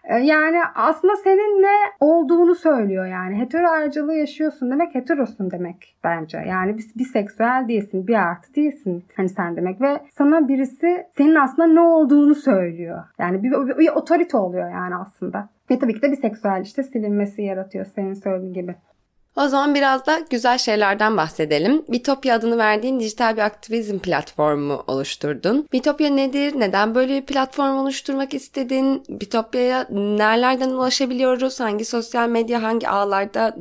E, yani aslında senin ne olduğunu söylüyor yani. Hetero ayrıcalığı yaşıyorsun demek heterosun demek demek bence. Yani bir, biseksüel değilsin, bir artı değilsin hani sen demek ve sana birisi senin aslında ne olduğunu söylüyor. Yani bir, bir, bir otorite oluyor yani aslında. Ve tabii ki de biseksüel işte silinmesi yaratıyor senin söylediğin gibi. O zaman biraz da güzel şeylerden bahsedelim. Bitopya adını verdiğin dijital bir aktivizm platformu oluşturdun. Bitopya nedir? Neden böyle bir platform oluşturmak istedin? Bitopya'ya nerelerden ulaşabiliyoruz? Hangi sosyal medya, hangi ağlarda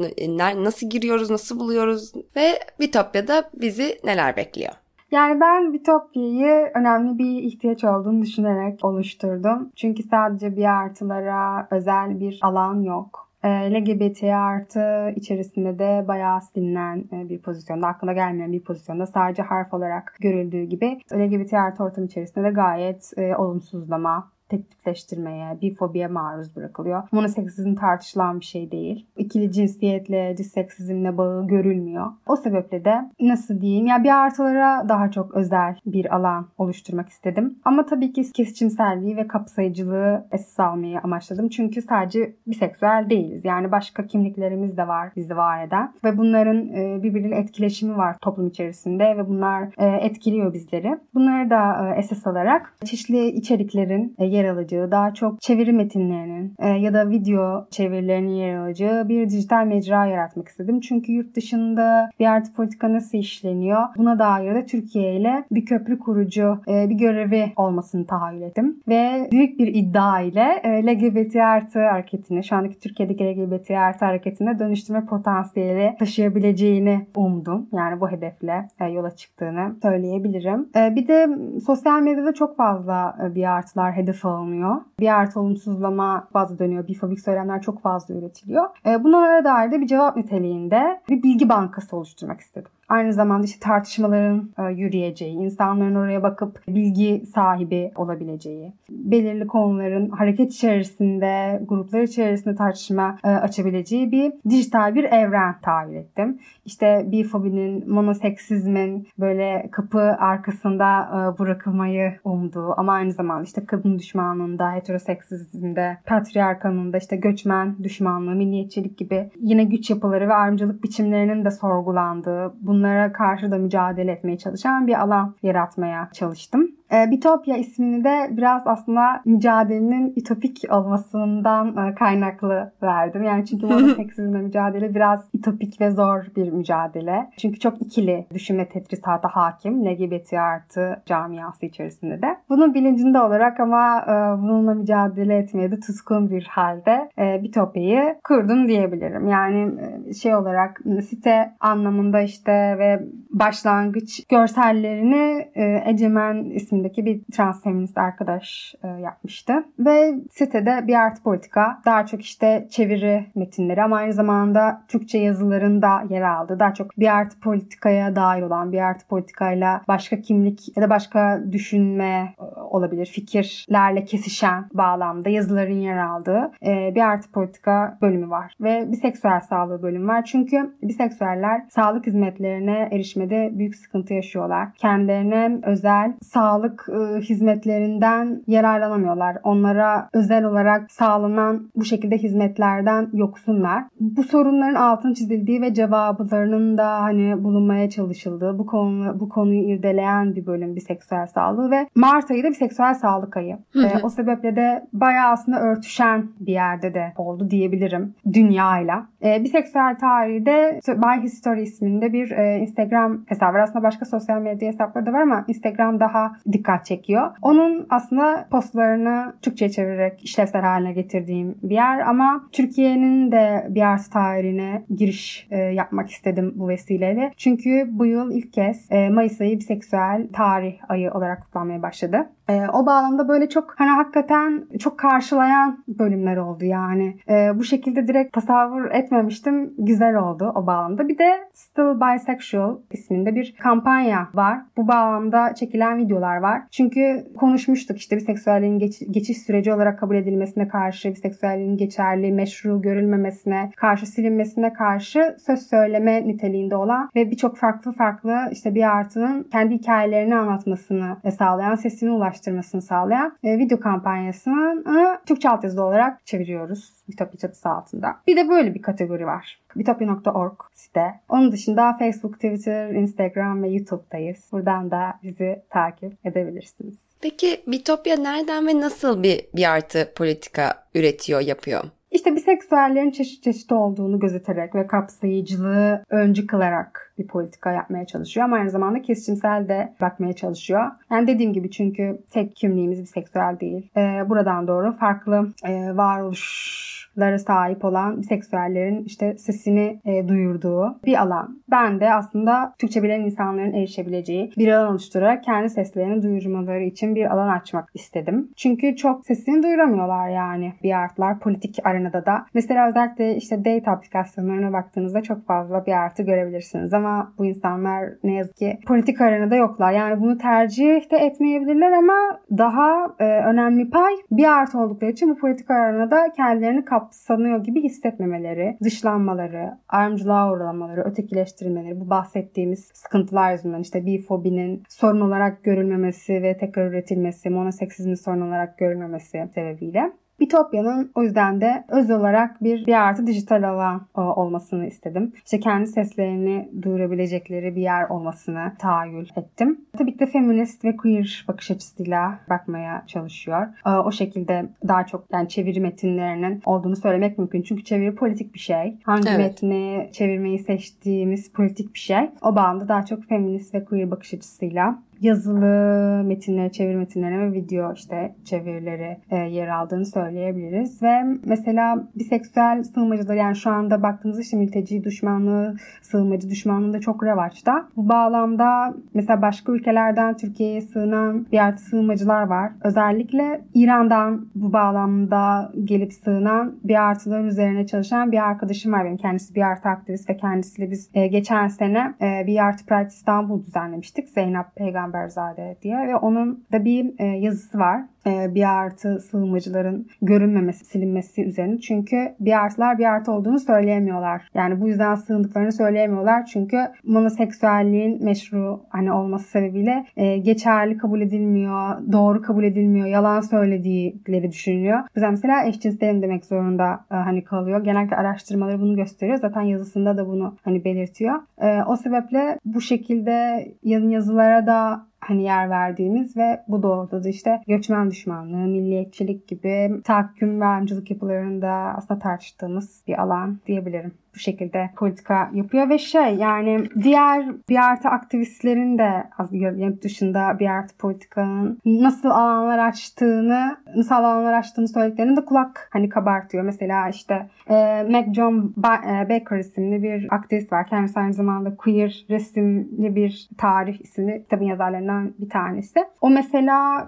nasıl giriyoruz, nasıl buluyoruz? Ve Bitopya'da bizi neler bekliyor? Yani ben Bitopya'yı önemli bir ihtiyaç olduğunu düşünerek oluşturdum. Çünkü sadece bir artılara özel bir alan yok. E, LGBT artı içerisinde de bayağı silinen e, bir pozisyonda, aklına gelmeyen bir pozisyonda sadece harf olarak görüldüğü gibi LGBT artı ortam içerisinde de gayet e, olumsuzlama, tek tipleştirmeye, bifobiye maruz bırakılıyor. Monoseksizm tartışılan bir şey değil. İkili cinsiyetle, disseksizmle bağı görülmüyor. O sebeple de nasıl diyeyim ya bir artılara daha çok özel bir alan oluşturmak istedim. Ama tabii ki kesişimselliği ve kapsayıcılığı esas almayı amaçladım. Çünkü sadece biseksüel değiliz. Yani başka kimliklerimiz de var bizi var eden. Ve bunların e, birbiriyle etkileşimi var toplum içerisinde ve bunlar e, etkiliyor bizleri. Bunları da e, esas alarak çeşitli içeriklerin yer alacağı, daha çok çeviri metinlerinin e, ya da video çevirilerinin yer alacağı bir dijital mecra yaratmak istedim. Çünkü yurt dışında bir artı politika nasıl işleniyor? Buna dair de Türkiye ile bir köprü kurucu e, bir görevi olmasını tahayyül ettim. Ve büyük bir iddia ile e, LGBT artı hareketini, şu andaki Türkiye'deki LGBT artı hareketine dönüştürme potansiyeli taşıyabileceğini umdum. Yani bu hedefle e, yola çıktığını söyleyebilirim. E, bir de sosyal medyada çok fazla e, bir artılar hedef alınıyor. Bir artı olumsuzlama fazla dönüyor. Bifobik söylemler çok fazla üretiliyor. E, bunlara dair de bir cevap niteliğinde bir bilgi bankası oluşturmak istedim. Aynı zamanda işte tartışmaların e, yürüyeceği, insanların oraya bakıp bilgi sahibi olabileceği, belirli konuların hareket içerisinde, gruplar içerisinde tartışma e, açabileceği bir dijital bir evren tahayyül ettim. İşte bifobinin, monoseksizmin böyle kapı arkasında e, bırakılmayı umduğu ama aynı zamanda işte kadın düşmanlığında, heteroseksizmde, patriarkanın da işte göçmen düşmanlığı, milliyetçilik gibi yine güç yapıları ve ayrımcılık biçimlerinin de sorgulandığı, bunlara karşı da mücadele etmeye çalışan bir alan yaratmaya çalıştım. E, Bitopya ismini de biraz aslında mücadelenin ütopik olmasından e, kaynaklı verdim. Yani çünkü monoseksizmle mücadele biraz ütopik ve zor bir mücadele. Çünkü çok ikili düşünme tetrisata hakim LGBT artı camiası içerisinde de. Bunun bilincinde olarak ama e, bununla mücadele etmeye de tutkun bir halde e, Bitopya'yı kurdum diyebilirim. Yani e, şey olarak site anlamında işte ve başlangıç görsellerini e, Ecemen isminde yaşındaki bir transfeminist arkadaş e, yapmıştı. Ve sitede bir artı politika daha çok işte çeviri metinleri ama aynı zamanda Türkçe yazıların da yer aldı. Daha çok bir artı politikaya dair olan bir artı politikayla başka kimlik ya da başka düşünme e, olabilir. Fikirlerle kesişen bağlamda yazıların yer aldığı e, bir artı politika bölümü var. Ve biseksüel sağlığı bölümü var. Çünkü biseksüeller sağlık hizmetlerine erişmede büyük sıkıntı yaşıyorlar. Kendilerine özel sağlık sağlık e, hizmetlerinden yararlanamıyorlar. Onlara özel olarak sağlanan bu şekilde hizmetlerden yoksunlar. Bu sorunların altın çizildiği ve cevaplarının da hani bulunmaya çalışıldığı bu konu bu konuyu irdeleyen bir bölüm bir seksüel sağlığı ve Mart ayı da bir seksüel sağlık ayı. Hı E, o sebeple de bayağı aslında örtüşen bir yerde de oldu diyebilirim dünyayla. E, biseksüel tarihi de By History isminde bir e, Instagram hesabı var. Aslında başka sosyal medya hesapları da var ama Instagram daha dikkat çekiyor. Onun aslında postlarını Türkçe'ye çevirerek işlevsel haline getirdiğim bir yer ama Türkiye'nin de bir artı tarihine giriş e, yapmak istedim bu vesileyle. Çünkü bu yıl ilk kez e, Mayıs ayı biseksüel tarih ayı olarak kutlanmaya başladı. E, o bağlamda böyle çok hani hakikaten çok karşılayan bölümler oldu yani. E, bu şekilde direkt tasavvur etmemiştim. Güzel oldu o bağlamda. Bir de Still Bisexual isminde bir kampanya var. Bu bağlamda çekilen videolar var. Çünkü konuşmuştuk işte biseksüelliğin geç, geçiş süreci olarak kabul edilmesine karşı, biseksüelliğin geçerli, meşru görülmemesine karşı, silinmesine karşı söz söyleme niteliğinde olan ve birçok farklı farklı işte bir artının kendi hikayelerini anlatmasını sağlayan, sesini ulaştıran ulaştırmasını sağlayan e, video kampanyasını Türkçe altyazılı olarak çeviriyoruz Bitopya çatısı altında. Bir de böyle bir kategori var. Bitopya.org site. Onun dışında Facebook, Twitter, Instagram ve YouTube'dayız. Buradan da bizi takip edebilirsiniz. Peki Bitopya nereden ve nasıl bir bir artı politika üretiyor, yapıyor? İşte biseksüellerin çeşit çeşit olduğunu gözeterek ve kapsayıcılığı öncü kılarak bir politika yapmaya çalışıyor ama aynı zamanda kesişimsel de bakmaya çalışıyor. Yani dediğim gibi çünkü tek kimliğimiz biseksüel değil. Ee, buradan doğru farklı e, varoluş lara sahip olan biseksüellerin işte sesini e, duyurduğu bir alan. Ben de aslında Türkçe bilen insanların erişebileceği bir alan oluşturarak kendi seslerini duyurmaları için bir alan açmak istedim. Çünkü çok sesini duyuramıyorlar yani bir artlar politik arenada da. Mesela özellikle işte date aplikasyonlarına baktığınızda çok fazla bir artı görebilirsiniz ama bu insanlar ne yazık ki politik arenada yoklar. Yani bunu tercih de etmeyebilirler ama daha e, önemli pay bir artı oldukları için bu politik arenada kendilerini kap kapsanıyor gibi hissetmemeleri, dışlanmaları, ayrımcılığa uğramaları, ötekileştirilmeleri, bu bahsettiğimiz sıkıntılar yüzünden işte bifobinin sorun olarak görülmemesi ve tekrar üretilmesi, monoseksizmin sorun olarak görülmemesi sebebiyle Bitopya'nın o yüzden de öz olarak bir bir artı dijital alan e, olmasını istedim. İşte kendi seslerini duyurabilecekleri bir yer olmasını tahayyül ettim. Tabii ki de feminist ve queer bakış açısıyla bakmaya çalışıyor. E, o şekilde daha çok yani çeviri metinlerinin olduğunu söylemek mümkün. Çünkü çeviri politik bir şey. Hangi evet. metni çevirmeyi seçtiğimiz politik bir şey. O bağlamda daha çok feminist ve queer bakış açısıyla yazılı metinleri, çeviri metinleri ve video işte çevirileri e, yer aldığını söyleyebiliriz. Ve mesela biseksüel sığınmacılar yani şu anda baktığımızda işte mülteci düşmanlığı, sığınmacı düşmanlığı da çok revaçta. Bu bağlamda mesela başka ülkelerden Türkiye'ye sığınan artı sığınmacılar var. Özellikle İran'dan bu bağlamda gelip sığınan bir artılar üzerine çalışan bir arkadaşım var benim. Kendisi bir artı aktivist ve kendisiyle biz e, geçen sene e, bir artı Pride İstanbul düzenlemiştik. Zeynep Peygamber Peygamberzade diye ve onun da bir e, yazısı var. E, bir artı sığınmacıların görünmemesi, silinmesi üzerine. Çünkü bir artılar bir artı olduğunu söyleyemiyorlar. Yani bu yüzden sığındıklarını söyleyemiyorlar. Çünkü monoseksüelliğin meşru hani olması sebebiyle e, geçerli kabul edilmiyor, doğru kabul edilmiyor, yalan söylediğleri düşünülüyor. Bize mesela eşcinselim demek zorunda e, hani kalıyor. Genellikle araştırmaları bunu gösteriyor. Zaten yazısında da bunu hani belirtiyor. E, o sebeple bu şekilde yazılara da hani yer verdiğimiz ve bu doğrultuda işte göçmen düşmanlığı, milliyetçilik gibi tahakküm ve ayrımcılık yapılarında aslında tartıştığımız bir alan diyebilirim bu şekilde politika yapıyor ve şey yani diğer bir artı aktivistlerin de yurt dışında bir artı politikanın nasıl alanlar açtığını nasıl alanlar açtığını söylediklerini de kulak hani kabartıyor. Mesela işte e, Mac John ba- e, Baker isimli bir aktivist var. Kendisi aynı zamanda queer resimli bir tarih isimli kitabın yazarlarından bir tanesi. O mesela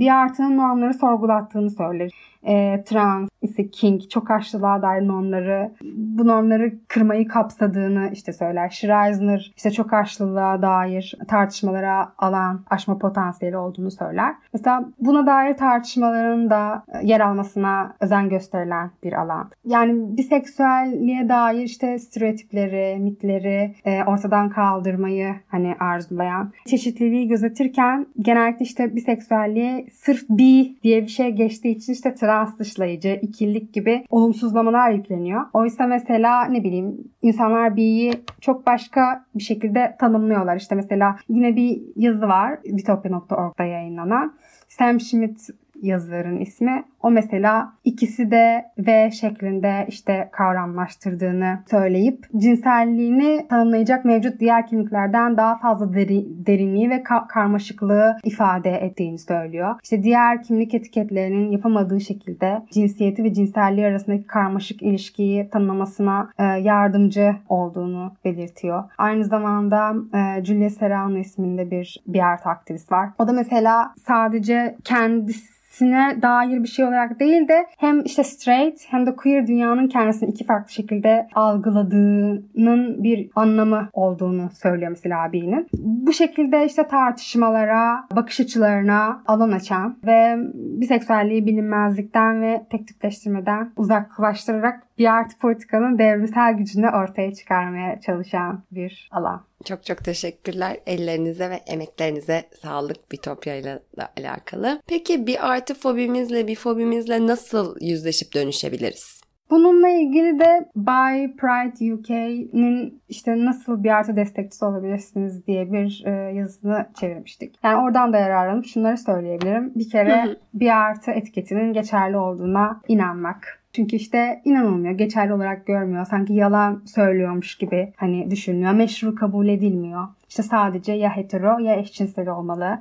bir artının normları sorgulattığını söyler e, trans, ise king, çok açlılığa dair normları, bu normları kırmayı kapsadığını işte söyler. Schreisner işte çok açlılığa dair tartışmalara alan, aşma potansiyeli olduğunu söyler. Mesela buna dair tartışmaların da yer almasına özen gösterilen bir alan. Yani biseksüelliğe dair işte stereotipleri, mitleri e, ortadan kaldırmayı hani arzulayan, çeşitliliği gözetirken genellikle işte biseksüelliğe sırf bi diye bir şey geçtiği için işte trans dışlayıcı, ikillik gibi olumsuzlamalar yükleniyor. Oysa mesela ne bileyim insanlar B'yi çok başka bir şekilde tanımlıyorlar. İşte mesela yine bir yazı var Bitopya.org'da yayınlanan. Sam Schmidt yazarın ismi. O mesela ikisi de V şeklinde işte kavramlaştırdığını söyleyip cinselliğini tanımlayacak mevcut diğer kimliklerden daha fazla deri, derinliği ve ka- karmaşıklığı ifade ettiğini söylüyor. İşte diğer kimlik etiketlerinin yapamadığı şekilde cinsiyeti ve cinselliği arasındaki karmaşık ilişkiyi tanımlamasına e, yardımcı olduğunu belirtiyor. Aynı zamanda e, Julia Serrano isminde bir bir art aktivist var. O da mesela sadece kendisi sine dair bir şey olarak değil de hem işte straight hem de queer dünyanın kendisini iki farklı şekilde algıladığının bir anlamı olduğunu söylüyor mesela abinin. Bu şekilde işte tartışmalara, bakış açılarına alan açan ve biseksüelliği bilinmezlikten ve tek tükleştirmeden uzaklaştırarak bir artı politikanın devrimsel gücünü ortaya çıkarmaya çalışan bir alan. Çok çok teşekkürler. Ellerinize ve emeklerinize sağlık Bitopya ile alakalı. Peki bir artı fobimizle, bir fobimizle nasıl yüzleşip dönüşebiliriz? Bununla ilgili de Buy Pride UK'nin işte nasıl bir artı destekçisi olabilirsiniz diye bir e, yazısını çevirmiştik. Yani oradan da yararlanıp şunları söyleyebilirim. Bir kere bir artı etiketinin geçerli olduğuna inanmak. Çünkü işte inanılmıyor, geçerli olarak görmüyor. Sanki yalan söylüyormuş gibi hani düşünüyor. Meşru kabul edilmiyor. İşte sadece ya hetero ya eşcinsel olmalı.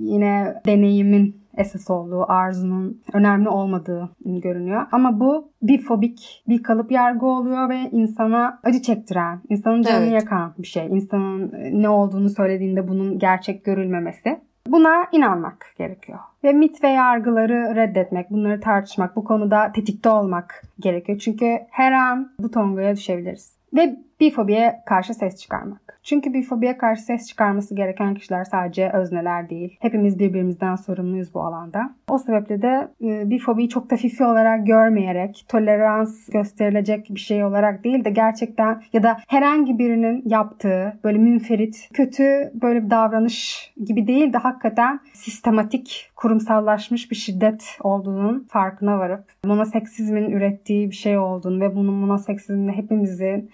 Yine deneyimin esas olduğu, arzunun önemli olmadığı görünüyor. Ama bu bir fobik, bir kalıp yargı oluyor ve insana acı çektiren, insanın canını evet. yakan bir şey. İnsanın ne olduğunu söylediğinde bunun gerçek görülmemesi. Buna inanmak gerekiyor. Ve mit ve yargıları reddetmek, bunları tartışmak, bu konuda tetikte olmak gerekiyor. Çünkü her an bu tongaya düşebiliriz. Ve bifobiye karşı ses çıkarmak. Çünkü bifobiye karşı ses çıkarması gereken kişiler sadece özneler değil. Hepimiz birbirimizden sorumluyuz bu alanda. O sebeple de e, bifobiyi çok da fifi olarak görmeyerek, tolerans gösterilecek bir şey olarak değil de gerçekten ya da herhangi birinin yaptığı böyle münferit, kötü böyle bir davranış gibi değil de hakikaten sistematik, kurumsallaşmış bir şiddet olduğunun farkına varıp monoseksizmin ürettiği bir şey olduğunu ve bunun monoseksizmle hepimizi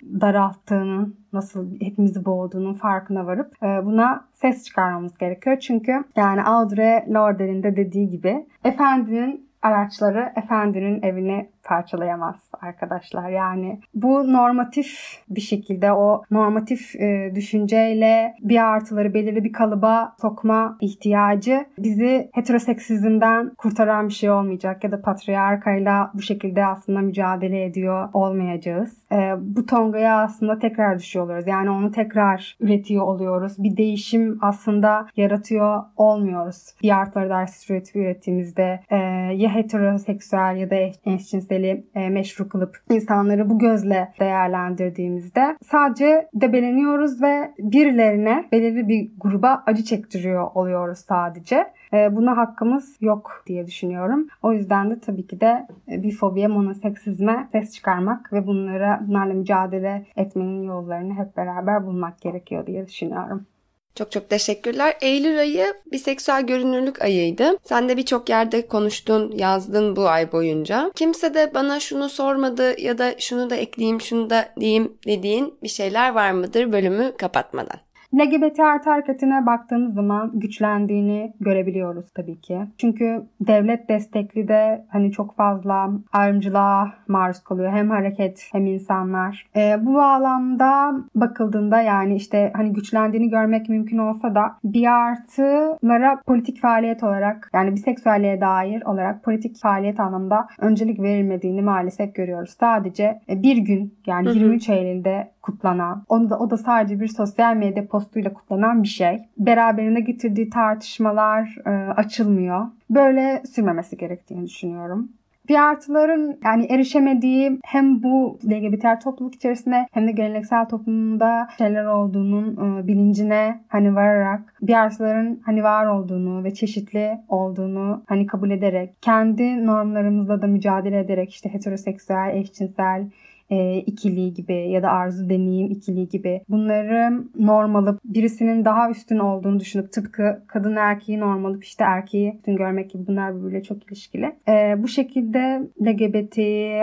daralttığının nasıl hepimizi boğduğunun farkına varıp e, buna ses çıkarmamız gerekiyor. Çünkü yani Audre Lorde'nin de dediği gibi efendinin araçları efendinin evini parçalayamaz arkadaşlar. Yani bu normatif bir şekilde o normatif e, düşünceyle bir artıları belirli bir kalıba sokma ihtiyacı bizi heteroseksizmden kurtaran bir şey olmayacak ya da patriarkayla bu şekilde aslında mücadele ediyor olmayacağız. E, bu tongaya aslında tekrar düşüyor Yani onu tekrar üretiyor oluyoruz. Bir değişim aslında yaratıyor olmuyoruz. Bir artıları ders ürettiğimizde e, ya heteroseksüel ya da eşcinsel modeli e, meşru kılıp insanları bu gözle değerlendirdiğimizde sadece debeleniyoruz ve birilerine belirli bir gruba acı çektiriyor oluyoruz sadece. E, buna hakkımız yok diye düşünüyorum. O yüzden de tabii ki de e, bir fobiye, monoseksizme ses çıkarmak ve bunlara bunlarla mücadele etmenin yollarını hep beraber bulmak gerekiyor diye düşünüyorum. Çok çok teşekkürler. Eylül ayı biseksüel görünürlük ayıydı. Sen de birçok yerde konuştun, yazdın bu ay boyunca. Kimse de bana şunu sormadı ya da şunu da ekleyeyim, şunu da diyeyim dediğin bir şeyler var mıdır bölümü kapatmadan? LGBT artı hareketine baktığımız zaman güçlendiğini görebiliyoruz tabii ki. Çünkü devlet destekli de hani çok fazla ayrımcılığa maruz kalıyor. Hem hareket hem insanlar. E, bu bağlamda bakıldığında yani işte hani güçlendiğini görmek mümkün olsa da bir artılara politik faaliyet olarak yani biseksüelliğe dair olarak politik faaliyet anlamında öncelik verilmediğini maalesef görüyoruz. Sadece bir gün yani hı hı. 23 Eylül'de kutlanan, onu da, o da sadece bir sosyal medya postuyla kutlanan bir şey. Beraberinde getirdiği tartışmalar e, açılmıyor. Böyle sürmemesi gerektiğini düşünüyorum. Bir artıların yani erişemediği hem bu LGBT topluluk içerisinde hem de geleneksel toplumda şeyler olduğunun e, bilincine hani vararak bir artıların hani var olduğunu ve çeşitli olduğunu hani kabul ederek kendi normlarımızla da mücadele ederek işte heteroseksüel, eşcinsel, e, ikiliği gibi ya da arzu deneyim ikiliği gibi bunları norm alıp birisinin daha üstün olduğunu düşünüp tıpkı kadın erkeği norm alıp işte erkeği üstün görmek gibi bunlar birbiriyle çok ilişkili. E, bu şekilde LGBT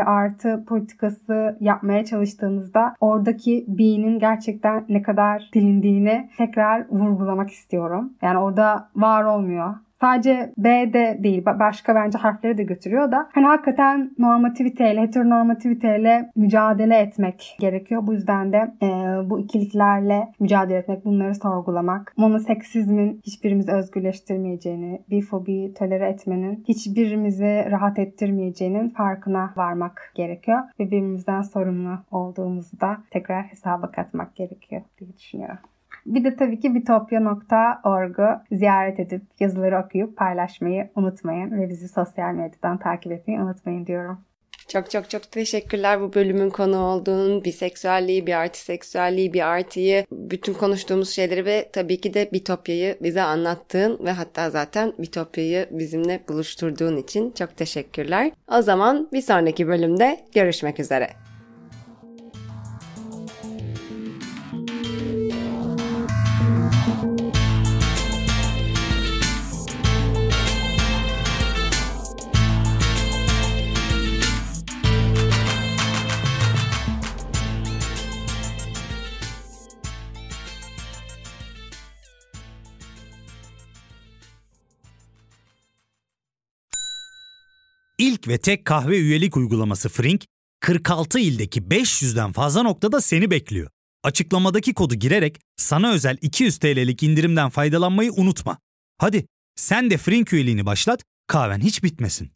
artı politikası yapmaya çalıştığımızda oradaki B'nin gerçekten ne kadar dilindiğini tekrar vurgulamak istiyorum. Yani orada var olmuyor sadece B de değil başka bence harfleri de götürüyor da hani hakikaten normativiteyle heteronormativiteyle mücadele etmek gerekiyor. Bu yüzden de e, bu ikiliklerle mücadele etmek, bunları sorgulamak, monoseksizmin hiçbirimizi özgürleştirmeyeceğini, bifobi tolere etmenin hiçbirimizi rahat ettirmeyeceğinin farkına varmak gerekiyor. Ve birbirimizden sorumlu olduğumuzu da tekrar hesaba katmak gerekiyor diye düşünüyorum. Bir de tabii ki bitopya.org'u ziyaret edip yazıları okuyup paylaşmayı unutmayın ve bizi sosyal medyadan takip etmeyi unutmayın diyorum. Çok çok çok teşekkürler bu bölümün konu olduğun, biseksüelliği, bir artiseksüelliği, bir artıyı, bütün konuştuğumuz şeyleri ve tabii ki de Bitopya'yı bize anlattığın ve hatta zaten Bitopya'yı bizimle buluşturduğun için çok teşekkürler. O zaman bir sonraki bölümde görüşmek üzere. İlk ve tek kahve üyelik uygulaması Frink, 46 ildeki 500'den fazla noktada seni bekliyor. Açıklamadaki kodu girerek sana özel 200 TL'lik indirimden faydalanmayı unutma. Hadi sen de Frink üyeliğini başlat, kahven hiç bitmesin.